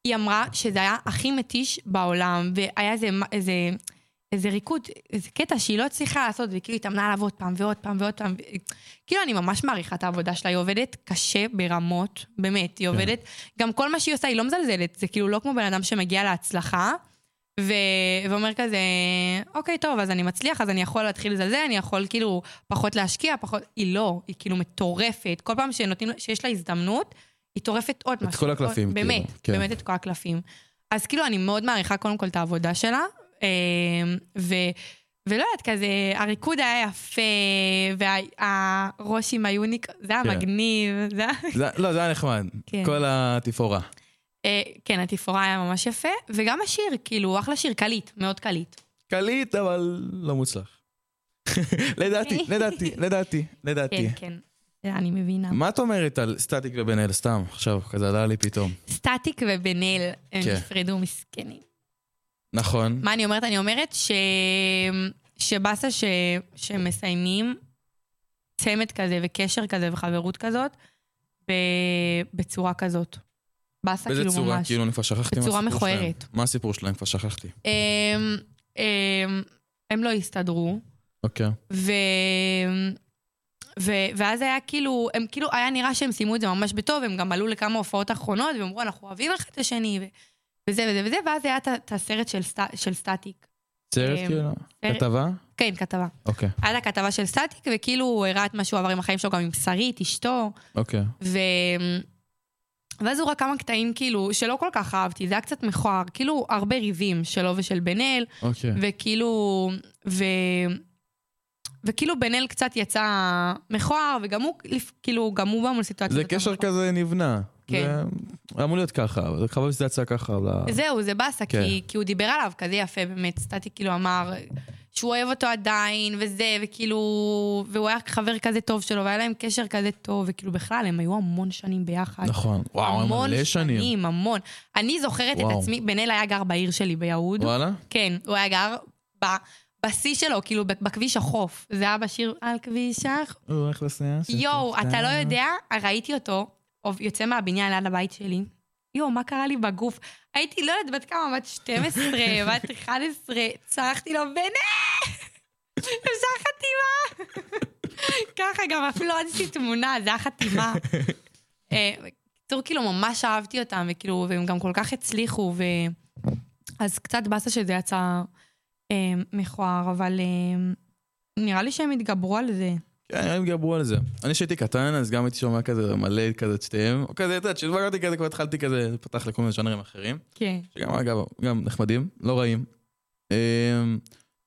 היא אמרה שזה היה הכי מתיש בעולם, והיה איזה, איזה, ריקוד, איזה קטע שהיא לא הצליחה לעשות, וכאילו התאמנה עליו עוד פעם ועוד פעם ועוד פעם. כאילו, אני ממש מעריכה את העבודה שלה, היא עובדת קשה ברמות, באמת, היא עובדת, גם כל מה שהיא עושה, היא לא מזלזלת, זה כאילו לא כמו בן אדם שמגיע להצלחה, ו... ואומר כזה, אוקיי, טוב, אז אני מצליח, אז אני יכול להתחיל לזלזל, אני יכול כאילו פחות להשקיע, פחות... היא לא, היא כאילו מטורפת. כל פעם שנותנים, שיש לה הזדמנות, היא טורפת עוד את משהו. כל הקלפים, עוד- באמת, כאילו, כן. באמת את כל הקלפים. אז כאילו, אני מאוד מעריכה קודם כל את העבודה שלה, ו... ולא יודעת, כזה, הריקוד היה יפה, והראש עם היוניק, זה היה כן. מגניב, זה היה... זה- לא, זה היה נחמד. כן. כל התפאורה. אה, כן, התפאורה היה ממש יפה, וגם השיר, כאילו, אחלה שיר, קליט, מאוד קליט. קליט, אבל לא מוצלח. לדעתי, לדעתי, לדעתי, לדעתי. כן, כן, אני מבינה. מה את אומרת על סטטיק ובן אל? סתם, עכשיו, כזה עלה לי פתאום. סטטיק ובן אל, הם כן. נפרדו מסכנים. נכון. מה אני אומרת? אני אומרת ש... שבאסה ש... שמסיימים צמד כזה וקשר כזה וחברות כזאת ב... בצורה כזאת. באסה באיזה כאילו צורה? ממש. כאילו, אני כבר שכחתי מה בצורה הסיפור שלהם. מכוערת. מה הסיפור שלהם? כבר שכחתי. הם, הם, הם לא הסתדרו, אוקיי. ו... ו... ואז היה כאילו, הם כאילו, היה נראה שהם סיימו את זה ממש בטוב, הם גם עלו לכמה הופעות אחרונות, והם אמרו, אנחנו אוהבים אחד את השני, ו... וזה וזה וזה, ואז היה את הסרט של, סט... של סטטיק. סרט אמ, כאילו? סרט- כתבה? כן, כתבה. אוקיי, היה את הכתבה של סטטיק, וכאילו הוא הראה את מה שהוא עבר עם החיים שלו גם עם שרית, אשתו, אוקיי. ו... ואז הוא ראה כמה קטעים כאילו שלא כל כך אהבתי, זה היה קצת מכוער, כאילו הרבה ריבים שלו ושל בן אל, אוקיי. וכאילו, ו... וכאילו בן אל קצת יצא מכוער, וגם הוא, כאילו, גם הוא בא מול סיטואציה. זה קשר מכוער. כזה נבנה. כן. זה אמור להיות ככה, חבל שזה יצא ככה. אבל- זהו, זה באסה, כן. כי, כי הוא דיבר עליו כזה יפה, באמת. סטטי כאילו אמר שהוא אוהב אותו עדיין, וזה, וכאילו... והוא היה חבר כזה טוב שלו, והיה להם קשר כזה טוב, וכאילו בכלל, הם היו המון שנים ביחד. נכון. וואו, הם המון מלא שנים. שנים, המון. אני זוכרת וואו. את עצמי, בן אל היה גר בעיר שלי ביהוד. וואלה? כן, הוא היה גר ב- בשיא שלו, כאילו, בכביש החוף. זה היה בשיר על כביש החוף. הוא הולך לסיעה. יואו, אתה לא יודע, ראיתי אותו, יוצא מהבניין ליד הבית שלי. יואו, מה קרה לי בגוף? הייתי, לא יודעת, בת כמה? בת 12, בת 11, צרחתי לו, בנה! אפשר חתימה? ככה גם אפילו לא רציתי תמונה, זה היה חתימה. אה, בקיצור, כאילו, ממש אהבתי אותם, וכאילו, והם גם כל כך הצליחו, ו... אז קצת באסה שזה יצא אה, מכוער, אבל אה, נראה לי שהם התגברו על זה. כן, הם גברו על זה. אני שהייתי קטן, אז גם הייתי שומע כזה מלא כזה את שתיהם. או כזה, אתה יודע, כשהתבגרתי כזה, כבר התחלתי כזה, לפתח לכל מיני ז'אנרים אחרים. כן. שגם, אגב, גם נחמדים, לא רעים. אמ,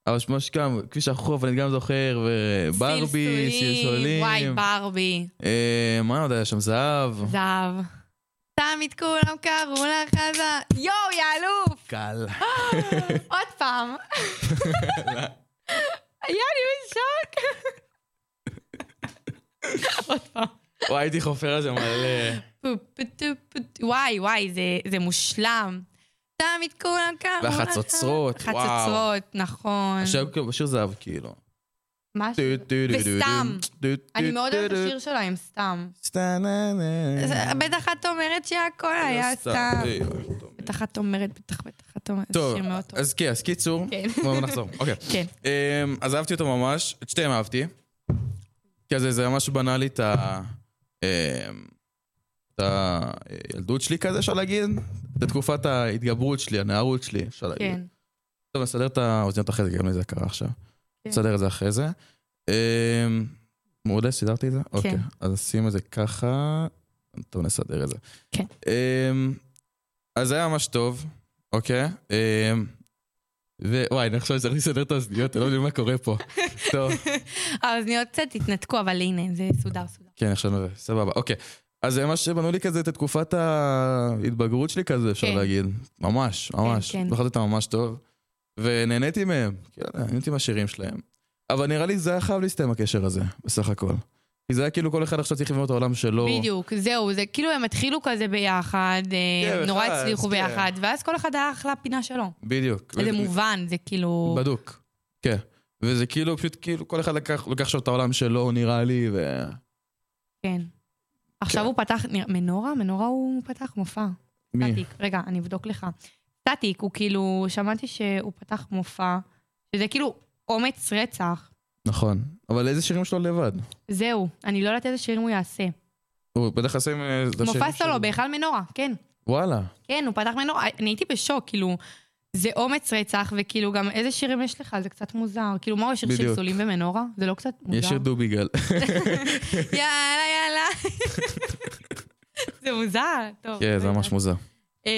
אבל ממש גם, כביש החוף, אני גם זוכר, וברבי, סלסולים. וואי, ברבי. אמ, מה עוד היה שם? זהב. זהב. תמיד כולם קראו לך חזק. יואו, יא אלוף! קל. עוד פעם. היה לי בשוק. עוד פעם. וואי, הייתי חופר על זה מלא. וואי, וואי, זה- מושלם. תמיד כולם לך. והחצוצרות, וואו. חצוצרות, נכון. עכשיו כאילו בשיר זהב, כאילו. משהו. וסתם. אני מאוד אוהבת את השיר שלהם, סתם. סתם. זה- בטח את אומרת שהכל היה סתם. בטח את אומרת, בטח, בטח את אומרת. טוב. אז כן, אז קיצור, כן. בואו נחזור. אוקיי. כן. אמ, אז אהבתי אותו ממש, את שתיהם אהבתי. כי זה, זה ממש בנה לי את ה... אמ, את הילדות שלי כזה, אפשר להגיד. את תקופת ההתגברות שלי, הנערות שלי, אפשר להגיד. כן. טוב, נסדר את האוזניות אחרי זה, גם לי זה קרה עכשיו. כן. נסדר את זה אחרי זה. אמ, מעולה, סידרתי את זה? אוקיי. אז נשים את זה ככה. טוב, נסדר את זה. כן. אמ, אז זה היה ממש טוב, אוקיי? ווואי, אני עכשיו צריך לסדר את האוזניות, אני לא מבין מה קורה פה. טוב, האוזניות קצת התנתקו, אבל הנה, זה סודר, סודר. כן, עכשיו סבבה, אוקיי. אז זה ממש בנו לי כזה את תקופת ההתבגרות שלי כזה, אפשר כן. להגיד. ממש, ממש. כן. זוכרתי אותם ממש טוב. ונהניתי מהם, כן, נהניתי מהשירים שלהם. אבל נראה לי זה היה חייב להסתיים הקשר הזה, בסך הכל. כי זה היה כאילו כל אחד עכשיו צריך לבנות את העולם שלו. בדיוק, זהו, זה כאילו הם התחילו כזה ביחד, אה, כן, נורא הצליחו כן. ביחד, ואז כל אחד היה אחלה פינה שלו. בדיוק. זה מובן, זה כאילו... בדוק. כן. וזה כאילו, פשוט כאילו, כל אחד לקח, עכשיו את העולם שלו, נראה לי, ו... כן. עכשיו כן. הוא פתח, מנורה? מנורה הוא פתח מופע. מי? סטטיק, רגע, אני אבדוק לך. סטטיק, הוא כאילו, שמעתי שהוא פתח מופע, שזה כאילו אומץ רצח. נכון. אבל איזה שירים שלו לבד? זהו, אני לא יודעת איזה שירים הוא יעשה. הוא בטח עושה עם... מופע. סולו בהיכל מנורה, כן. וואלה. כן, הוא פתח מנורה, אני הייתי בשוק, כאילו, זה אומץ רצח, וכאילו גם איזה שירים יש לך, זה קצת מוזר. כאילו, מה הוא השיר בדיוק. שלסולים במנורה? זה לא קצת מוזר? יש שיר דוביגל. יאללה, יאללה. זה מוזר, טוב. כן, זה ממש. מוזר. אה,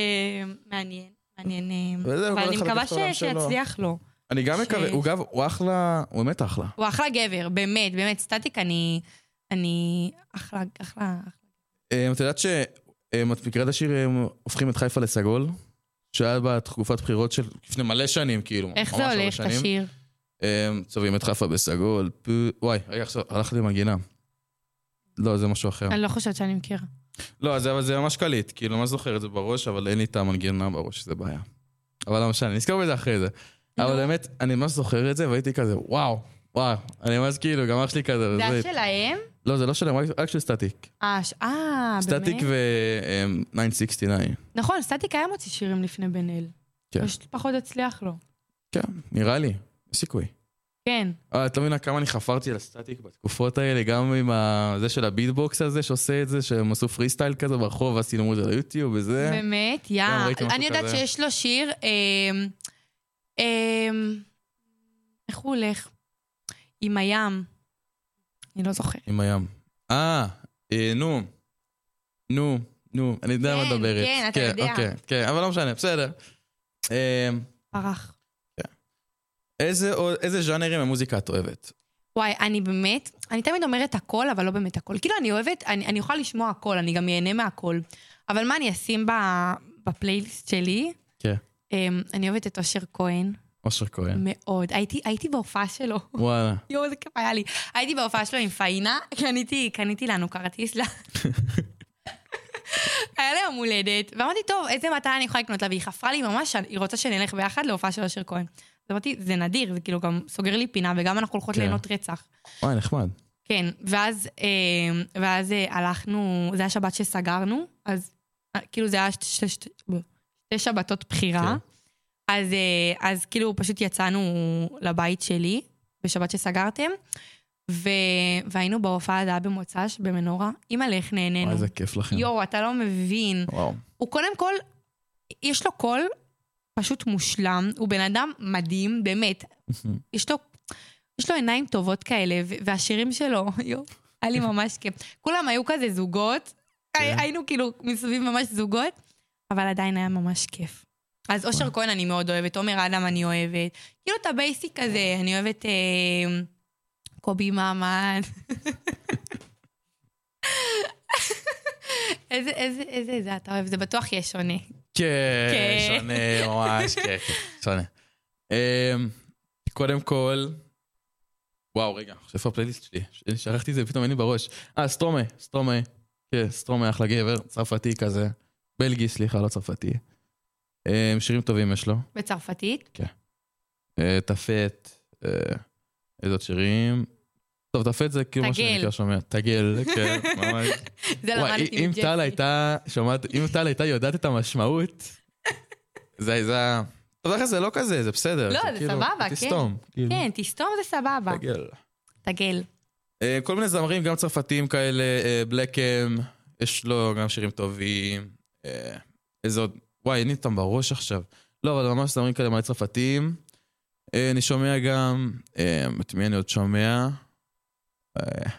מעניין, מעניין. אה, אבל אני מקווה. שיצליח לו. אני גם מקווה, הוא גם, הוא אחלה, הוא באמת אחלה. הוא אחלה גבר, באמת, באמת. סטטיק, אני... אני... אחלה, אחלה. אה, את יודעת שאת מכירה את השיר אה, הופכים את חיפה לסגול? שהיה בתקופת בחירות של לפני מלא שנים, כאילו. איך זה הולך. השיר? אה, צובעים את חיפה בסגול. וואי, רגע, עכשיו הלכתי למנגינה. לא, זה משהו אחר. אני לא חושבת שאני מכירה. לא, זה, אבל זה ממש קליט, כאילו, אני ממש זוכר את זה בראש, אבל אין לי את המנגינה בראש, זה בעיה. אבל לא משנה, אני נזכר בזה אחרי זה. אבל. באמת, אני ממש זוכר את זה, והייתי כזה, וואו, וואו, אני ממש כאילו, גם אח שלי כזה. זה וזה- שלהם? לא, זה לא שלהם, רק- של סטטיק. אה, אה, סטטיק באמת? ו-969. נכון, סטטיק היה מוציא שירים לפני בן אל. כן. פשוט פחות הצליח לו. כן, נראה לי, סיכוי. כן. אה, את לא מבינה כמה אני חפרתי על הסטטיק בתקופות האלה, גם עם זה של ה beatbox הזה שעושה את זה, שהם עשו פרי סטייל כזה ברחוב, ואז צילמו את זה ליוטיוב וזה. באמת? יא. גם ראיתי משהו אני יודעת. שיש לו שיר, אמ, אמ, איך הוא הולך? עם הים. אני לא זוכרת. עם הים. אה, אה, נו. נו, נו, אני יודע מה כן, את מדברת. כן, אתה יודע. אוקיי, כן, אבל לא משנה, בסדר. אה, פרח. איזה עוד- איזה ז'אנרים במוזיקה את אוהבת? וואי, אני באמת, אני תמיד אומרת הכל, אבל לא באמת הכל. כאילו, אני אוהבת, אני, אני יכולה לשמוע הכל, אני גם אהנה מהכל. אבל מה אני אשים בפלייליסט שלי? כן. Um, אני אוהבת את אושר כהן, אושר כהן. מאוד. הייתי, הייתי בהופעה שלו. וואלה. יואו, איזה כיף היה לי. הייתי בהופעה שלו עם פאינה, קניתי, קניתי לנו כרטיס לה. היה לה יום הולדת, ואמרתי, טוב, איזה מתנה אני יכולה לקנות לה? והיא חפרה לי ממש, היא רוצה שנלך ביחד להופעה של אושר כהן. אז אמרתי, זה נדיר, זה כאילו גם סוגר לי פינה, וגם אנחנו הולכות כן. ליהנות רצח. וואי, נחמד. כן, ואז, אה, ואז אה, הלכנו, זה היה שבת שסגרנו, אז אה, כאילו זה היה שתי, שבתות בחירה. כן. אז, אה, אז כאילו פשוט יצאנו לבית שלי, בשבת שסגרתם, ו... והיינו בהופעה, היה במוצ"ש, במנורה. אימא'לה, איך נהנינו. וואי, איזה כיף לכם. יואו, אתה לא מבין. וואו. הוא קודם כל, יש לו קול פשוט מושלם, הוא בן אדם מדהים, באמת. יש לו, יש לו עיניים טובות כאלה, והשירים שלו, יואו, היה לי ממש כיף. כולם היו כזה זוגות, כן. היינו כאילו מסביב ממש זוגות, אבל עדיין היה ממש כיף. אז אושר כהן אני מאוד אוהבת, עומר אדם אני אוהבת. כאילו את ה basic הזה, אני אוהבת אה, קובי מעמד. איזה, איזה, איזה, איזה אתה אוהב, זה בטוח יהיה שונה. כן, כן. שונה, ממש, כן, שונה. אמ, קודם כל, וואו, רגע, עכשיו איפה הפלייליסט שלי? שכחתי את זה, פתאום אין לי בראש. אה, סטרומה, סטרומה. כן, סטרומה אחלה גבר, צרפתי כזה. בלגי, סליחה, לא צרפתי. אמ, שירים טובים יש לו. בצרפתית? אה, טפט, אה, איזה עוד שירים? טוב, טפט זה כאילו מה שאני. בעיקר שומע. תגל, כן, ממש. זה למדתי אם מג'סי. טל הייתה שומעת, אם טל הייתה יודעת את המשמעות, זה, זה, ה- טוב, לכן זה לא כזה, זה בסדר. לא, זה כאילו, סבבה, כן. תסתום. כאילו, כן, תסתום זה סבבה. תגל. תגל. אה, כל מיני זמרים, גם צרפתים כאלה, אה, בלקם, יש לו גם שירים טובים. אה, איזה עוד, וואי, אין לי אותם בראש עכשיו. לא, אבל ממש זמרים כאלה מלא צרפתיים. אה, אני שומע גם, אה, את מי אני עוד שומע? אה,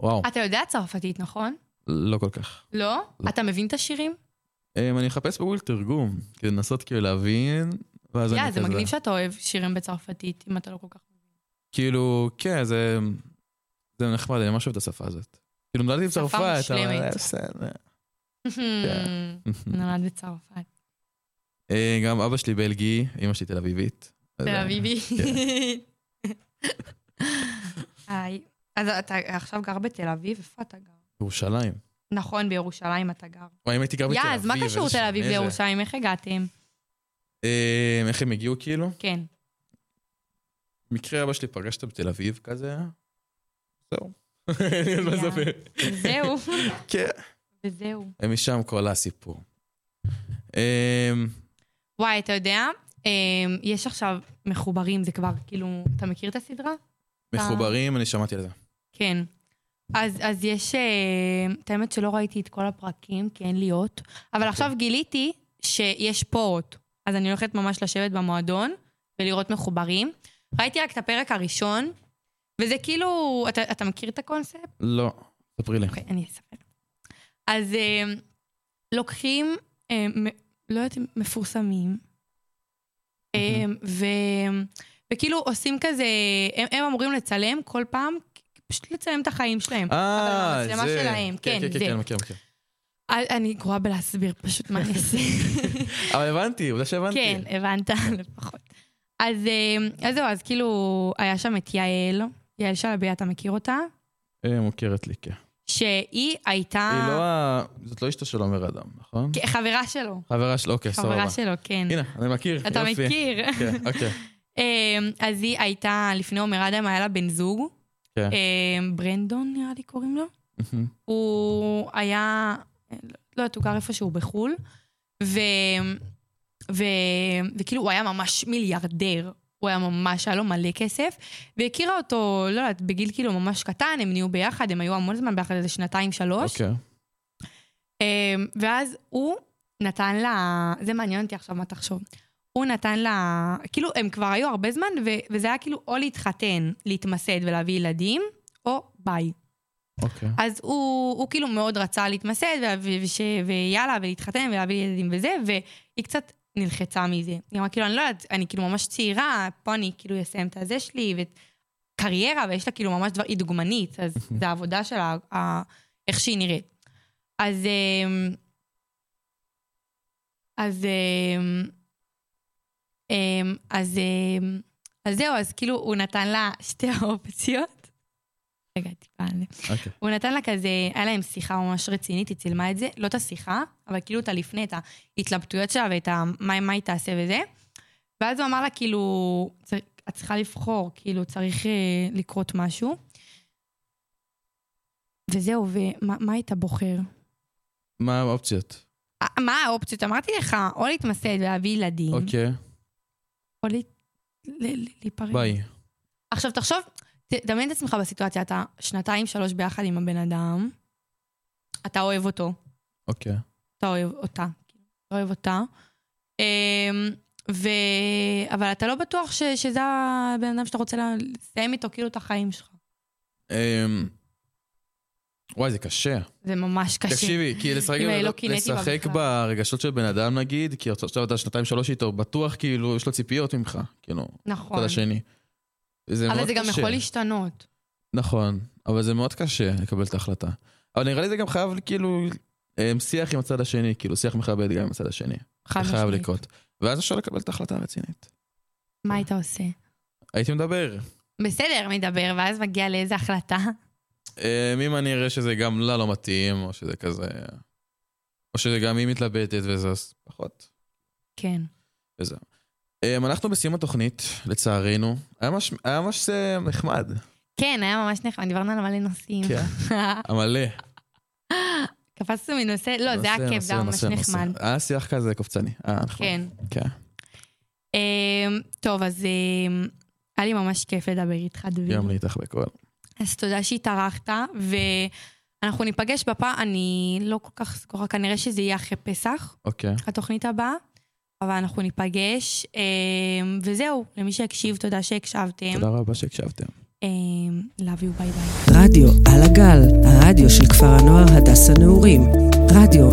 וואו, אתה יודע צרפתית, נכון? לא כל כך. לא? לא. אתה מבין את השירים? אה, אני אחפש בגוגל תרגום, כדי לנסות כאילו להבין, ואז אני יא, כזה... זה מגניב שאתה אוהב שירים בצרפתית, אם אתה לא כל כך... כאילו, כן, זה... זה נחמד, אני ממש אוהב את השפה הזאת. כאילו, נולדתי שפה בצרפת, אבל... אה, בסדר. נולד בצרפת. אה, גם אבא שלי בלגי, אמא שלי תל אביבית. תל אה, אביבי. כן. אז אתה עכשיו גר בתל אביב? איפה אתה גר? ירושלים. נכון, בירושלים אתה גר. וואי, אם הייתי גר בתל יא, אביב... אז מה קשור תל אביב. לירושלים? איך הגעתם? אה, איך הם הגיעו כאילו? כן. מקרה אבא שלי פגשת בתל אביב כזה. זהו. יא. לספר. זהו. כן. וזהו. ומשם כל הסיפור. אה, וואי, אתה יודע, אמ, יש עכשיו מחוברים, זה כבר, כאילו, אתה מכיר את הסדרה? מחוברים, אני שמעתי על זה. כן. אז, אז יש, אה, את האמת שלא ראיתי את כל הפרקים, כי אין לי אות, אבל עכשיו גיליתי שיש פה אות. אז אני הולכת ממש לשבת במועדון ולראות מחוברים. ראיתי רק את הפרק הראשון, וזה כאילו, אתה, אתה מכיר את הקונספט? לא, ספרי לי. אוקיי, אני אספר. אז אה, לוקחים, אה, מ- לא יודעת אם מפורסמים, אה, ו, וכאילו עושים כזה, הם, הם אמורים לצלם כל פעם, פשוט לצלם את החיים שלהם. אה, אבל המצלמה זה. שלהם, כן, כן, זה. כן, כן, מכיר, מכיר. אה, אני גרועה בלהסביר פשוט מה אני אעשה. אבל הבנתי, עובדה שהבנתי. כן, הבנת לפחות. אז אה, אז זהו, אז כאילו, היה שם את יעל, יעל שלבי, אתה מכיר אותה? אה, מוכרת לי, כן. שהיא הייתה... היא לא ה... זאת לא אשתו של עומר אדם, נכון? כן, חברה שלו. חברה שלו, אוקיי, סבבה. חברה שלו, כן. הנה, אני מכיר, אתה יופי. מכיר. כן, אוקיי. אמ, אז היא הייתה, לפני עומר אדם היה לה בן זוג, כן. אמ, ברנדון נראה לי קוראים לו. הוא היה, לא יודעת, הוא גר איפשהו בחו"ל, ו... ו... וכאילו הוא היה ממש מיליארדר. הוא היה ממש, היה לו מלא כסף, והכירה אותו, לא יודעת, בגיל כאילו ממש קטן, הם נהיו ביחד, הם היו המון זמן ביחד, איזה שנתיים, שלוש. אוקיי. אמ, ואז הוא נתן לה, זה מעניין אותי עכשיו מה תחשוב. הוא נתן לה, כאילו הם כבר היו הרבה זמן, ו, וזה היה כאילו או להתחתן, להתמסד ולהביא ילדים, או ביי. אוקיי. אז הוא, הוא כאילו מאוד רצה להתמסד, ו- ו- וש, ויאללה, ולהתחתן ולהביא ילדים וזה, והיא קצת נלחצה מזה. היא אמרה, כאילו, אני לא יודעת, אני כאילו ממש צעירה, פה אני כאילו אסיים את הזה שלי, ו... קריירה ויש לה כאילו ממש דבר, היא דוגמנית, אז זה העבודה שלה, ה- איך שהיא נראית. אז... אמ, אז... אמ, אמ, אז... אמ, אז זהו, אז כאילו הוא נתן לה שתי האופציות. רגע, טיפה על זה. אוקיי. הוא נתן לה כזה, היה להם שיחה ממש רצינית, היא צילמה את זה, לא את השיחה, אבל כאילו את הלפני, את ההתלבטויות שלה ואת מה, מה היא תעשה וזה. ואז הוא אמר לה, כאילו, "צר- את צריכה לבחור, כאילו, צריך אה, לקרות משהו. וזהו, ומה מה היית בוחר? מה האופציות? מה האופציות? אמרתי לך, או להתמסד ולהביא ילדים, אוקיי, או ל- ל- להיפרד. ביי. עכשיו, תחשוב, ת- דמיין את עצמך בסיטואציה, אתה שנתיים, שלוש ביחד עם הבן אדם, אתה אוהב אותו, אוקיי. אתה אוהב אותה, אתה אוהב אותה, אמ, ו... אבל אתה לא בטוח ש... שזה הבן אדם שאתה רוצה לסיים איתו כאילו את החיים שלך. אמ, וואי, זה קשה. זה ממש קשה. תקשיבי, כי לשחק, לא לשחק. ברגשות של בן אדם נגיד, כי עכשיו אתה שנתיים שלוש איתו, בטוח כאילו יש לו ציפיות ממך, כאילו, נכון. צד השני. זה אבל זה גם קשה. יכול להשתנות. נכון, אבל זה מאוד קשה לקבל את ההחלטה. אבל נראה לי זה גם חייב כאילו אמ, שיח עם הצד השני, כאילו שיח מכבד גם עם הצד השני. חד זה חייב משמעית. לקרות. ואז אפשר לקבל את ההחלטה הרצינית. מה היית עושה? הייתי מדבר. בסדר, מדבר, ואז מגיע לאיזה החלטה. אמ, אם אני אראה שזה גם לה לא מתאים, או שזה כזה... או שזה גם היא מתלבטת וזה, אז פחות. כן. וזהו. אמ, אנחנו בסיום התוכנית, לצערנו. היה ממש, אה, נחמד. כן, היה ממש נחמד, דיברנו על מלא נושאים. כן. המלא. קפצנו מנושא, לא, זה היה כיף, זה היה ממש נחמד. היה שיח כזה קופצני. היה נחמד. כן. כן. אמ, טוב, אז אמ, היה לי ממש כיף לדבר איתך, דוד. גם לי איתך בכל. אז תודה שהתארחת, ואנחנו ניפגש בפעם, אני לא כל כך סגורה, כנראה שזה יהיה אחרי פסח, אוקיי. התוכנית הבאה, אבל אנחנו ניפגש, אמ, וזהו, למי שהקשיב, תודה שהקשבתם. תודה רבה שהקשבתם. אמ, love you, ביי ביי. רדיו על הגל, הרדיו של כפר הנוער הדס הנעורים. רדיו